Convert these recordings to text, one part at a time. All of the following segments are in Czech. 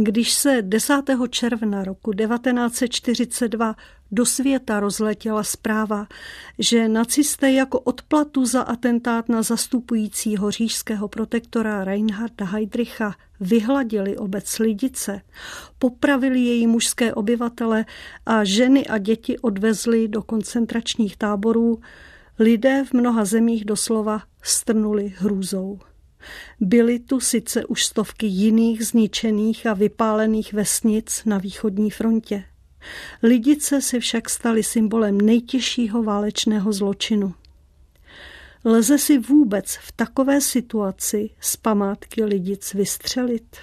Když se 10. června roku 1942 do světa rozletěla zpráva, že nacisté jako odplatu za atentát na zastupujícího říšského protektora Reinharda Heydricha vyhladili obec Lidice, popravili její mužské obyvatele a ženy a děti odvezli do koncentračních táborů, lidé v mnoha zemích doslova strnuli hrůzou. Byly tu sice už stovky jiných zničených a vypálených vesnic na východní frontě. Lidice se však staly symbolem nejtěžšího válečného zločinu. Lze si vůbec v takové situaci z památky lidic vystřelit?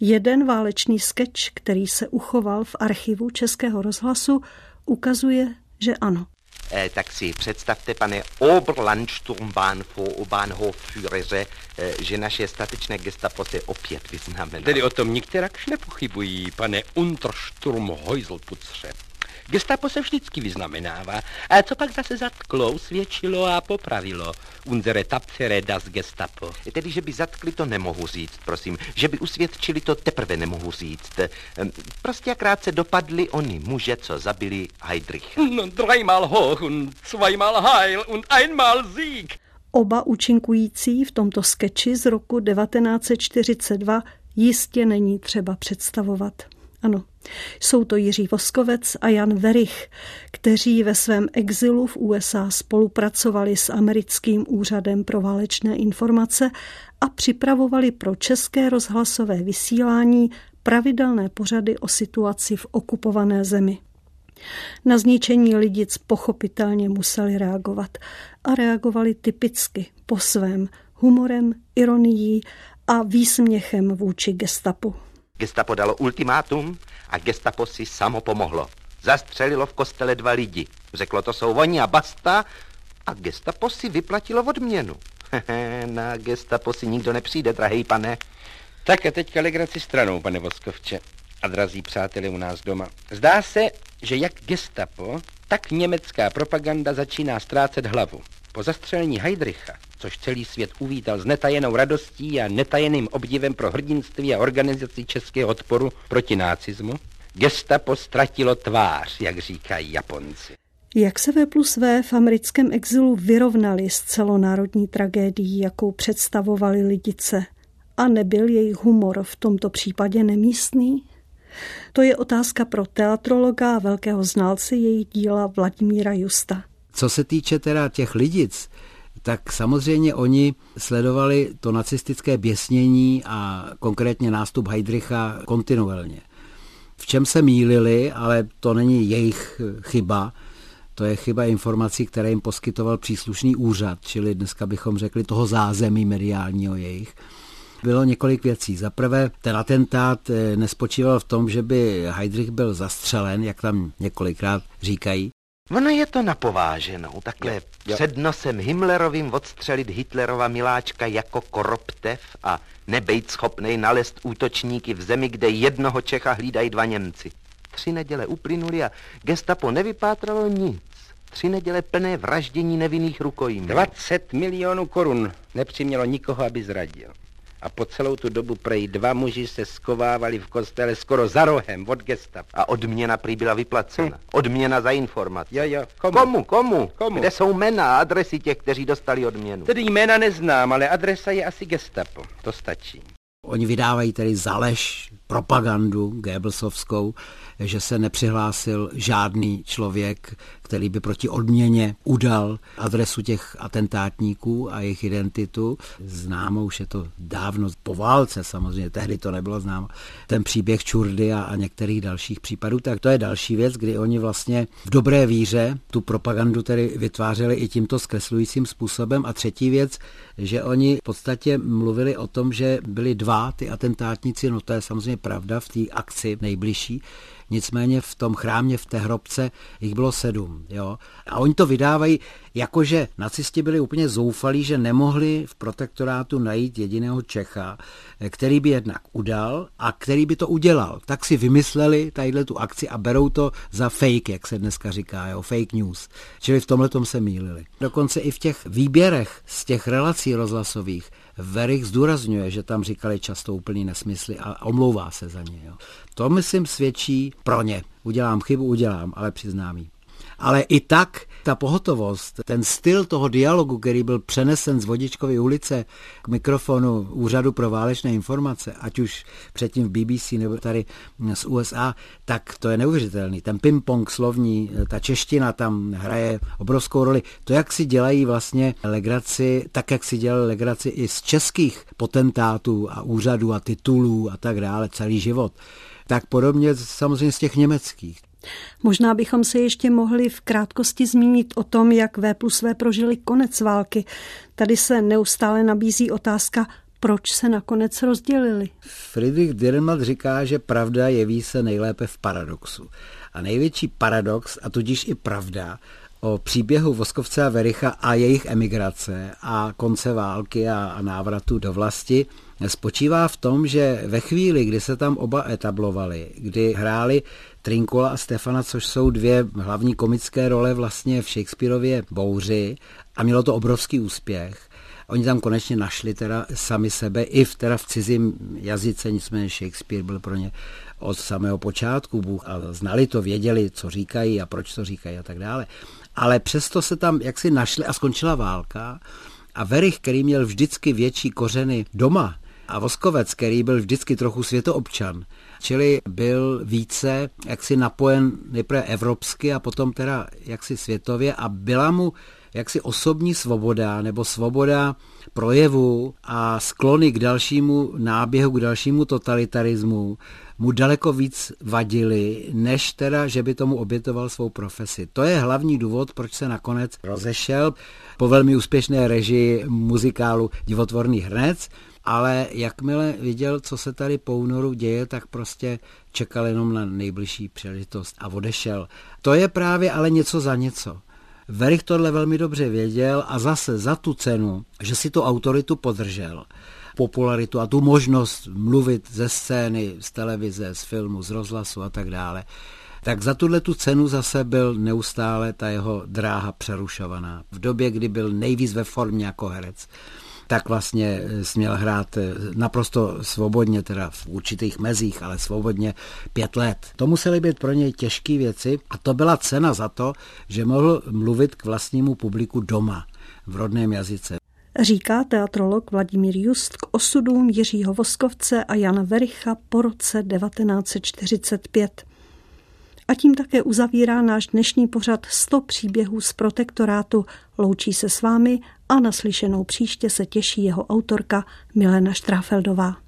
Jeden válečný skeč, který se uchoval v archivu Českého rozhlasu, ukazuje, že ano. Eh, tak si představte, pane Oberlandsturmbahn vor Bahnhof Führeře, eh, že naše statečné gestapo se opět vyznamenalo. Tedy o tom nikterakž nepochybují, pane Untersturmhäuselputzře. Gestapo se vždycky vyznamenává. A co pak zase zatklo, usvědčilo a popravilo unsere tapfere das Gestapo? Tedy, že by zatkli, to nemohu říct, prosím. Že by usvědčili, to teprve nemohu říct. Ehm, prostě jakrát se dopadli oni muže, co zabili Heidricha. No, dreimal hoch und zweimal heil und einmal Sieg. Oba účinkující v tomto skeči z roku 1942 jistě není třeba představovat. Ano, jsou to Jiří Voskovec a Jan Verich, kteří ve svém exilu v USA spolupracovali s americkým úřadem pro válečné informace a připravovali pro české rozhlasové vysílání pravidelné pořady o situaci v okupované zemi. Na zničení lidic pochopitelně museli reagovat a reagovali typicky po svém humorem, ironií a výsměchem vůči gestapu. Gestapo dalo ultimátum a gestapo si samo pomohlo. Zastřelilo v kostele dva lidi. Řeklo, to jsou oni a basta. A gestapo si vyplatilo odměnu. Na gestapo si nikdo nepřijde, drahý pane. Tak a teďka legraci stranou, pane Voskovče. A drazí přáteli u nás doma. Zdá se, že jak gestapo, tak německá propaganda začíná ztrácet hlavu. Po zastřelení Heidricha, což celý svět uvítal s netajenou radostí a netajeným obdivem pro hrdinství a organizaci českého odporu proti nácismu, gestapo ztratilo tvář, jak říkají Japonci. Jak se V plus V v americkém exilu vyrovnali s celonárodní tragédií, jakou představovali lidice? A nebyl jejich humor v tomto případě nemístný? To je otázka pro teatrologa a velkého znalce jejich díla Vladimíra Justa. Co se týče teda těch lidic, tak samozřejmě oni sledovali to nacistické běsnění a konkrétně nástup Heidricha kontinuálně. V čem se mýlili, ale to není jejich chyba, to je chyba informací, které jim poskytoval příslušný úřad, čili dneska bychom řekli toho zázemí mediálního jejich. Bylo několik věcí. Za prvé, ten atentát eh, nespočíval v tom, že by Heidrich byl zastřelen, jak tam několikrát říkají, Ono je to napováženou, takhle jo, jo. před nosem Himmlerovým odstřelit Hitlerova miláčka jako koroptev a nebejt schopnej nalest útočníky v zemi, kde jednoho Čecha hlídají dva Němci. Tři neděle uplynuly a gestapo nevypátralo nic. Tři neděle plné vraždění nevinných rukojmí. 20 milionů korun nepřimělo nikoho, aby zradil a po celou tu dobu prej dva muži se skovávali v kostele skoro za rohem od gestav. A odměna prý byla vyplacena. Hm. Odměna za informace. Jo, jo. Komu? Komu? Komu? Komu? Kde jsou jména a adresy těch, kteří dostali odměnu? Tedy jména neznám, ale adresa je asi gestapo. To stačí. Oni vydávají tedy zalež propagandu Goebbelsovskou, že se nepřihlásil žádný člověk, který by proti odměně udal adresu těch atentátníků a jejich identitu. Známo už je to dávno po válce samozřejmě, tehdy to nebylo známo. Ten příběh Čurdy a, a některých dalších případů, tak to je další věc, kdy oni vlastně v dobré víře tu propagandu tedy vytvářeli i tímto zkreslujícím způsobem. A třetí věc, že oni v podstatě mluvili o tom, že byli dva ty atentátníci, no to je samozřejmě pravda v té akci nejbližší, Nicméně v tom chrámě, v té hrobce, jich bylo sedm. Jo? A oni to vydávají Jakože nacisti byli úplně zoufalí, že nemohli v protektorátu najít jediného Čecha, který by jednak udal a který by to udělal. Tak si vymysleli tadyhle tu akci a berou to za fake, jak se dneska říká, jo, fake news. Čili v tomhle se mýlili. Dokonce i v těch výběrech z těch relací rozhlasových Verich zdůrazňuje, že tam říkali často úplný nesmysly a omlouvá se za ně. Jo. To, myslím, svědčí pro ně. Udělám chybu, udělám, ale přiznám jí. Ale i tak ta pohotovost, ten styl toho dialogu, který byl přenesen z Vodičkovy ulice k mikrofonu Úřadu pro válečné informace, ať už předtím v BBC nebo tady z USA, tak to je neuvěřitelný. Ten ping-pong slovní, ta čeština tam hraje obrovskou roli. To, jak si dělají vlastně legraci, tak jak si dělali legraci i z českých potentátů a úřadů a titulů a tak dále celý život, tak podobně samozřejmě z těch německých. Možná bychom se ještě mohli v krátkosti zmínit o tom, jak V plus V prožili konec války. Tady se neustále nabízí otázka, proč se nakonec rozdělili. Friedrich Dürrenmatt říká, že pravda jeví se nejlépe v paradoxu. A největší paradox, a tudíž i pravda, o příběhu Voskovce a Vericha a jejich emigrace a konce války a, a návratu do vlasti spočívá v tom, že ve chvíli, kdy se tam oba etablovali, kdy hráli Trinkola a Stefana, což jsou dvě hlavní komické role vlastně v Shakespeareově bouři a mělo to obrovský úspěch. Oni tam konečně našli teda sami sebe i v, teda v cizím jazyce, nicméně Shakespeare byl pro ně od samého počátku Bůh a znali to, věděli, co říkají a proč to říkají a tak dále. Ale přesto se tam jaksi našli a skončila válka a Verich, který měl vždycky větší kořeny doma, a Voskovec, který byl vždycky trochu světoobčan, čili byl více jaksi napojen nejprve evropsky a potom teda jaksi světově a byla mu jaksi osobní svoboda nebo svoboda projevu a sklony k dalšímu náběhu, k dalšímu totalitarismu mu daleko víc vadili, než teda, že by tomu obětoval svou profesi. To je hlavní důvod, proč se nakonec rozešel po velmi úspěšné režii muzikálu Divotvorný hrnec, ale jakmile viděl, co se tady po únoru děje, tak prostě čekal jenom na nejbližší příležitost a odešel. To je právě ale něco za něco. Verich tohle velmi dobře věděl a zase za tu cenu, že si tu autoritu podržel, popularitu a tu možnost mluvit ze scény, z televize, z filmu, z rozhlasu a tak dále, tak za tuhle tu cenu zase byl neustále ta jeho dráha přerušovaná. V době, kdy byl nejvíc ve formě jako herec tak vlastně eh, směl hrát eh, naprosto svobodně, teda v určitých mezích, ale svobodně pět let. To musely být pro něj těžké věci a to byla cena za to, že mohl mluvit k vlastnímu publiku doma, v rodném jazyce. Říká teatrolog Vladimír Just k osudům Jiřího Voskovce a Jana Vericha po roce 1945. A tím také uzavírá náš dnešní pořad 100 příběhů z protektorátu. Loučí se s vámi a naslyšenou příště se těší jeho autorka Milena Štráfeldová.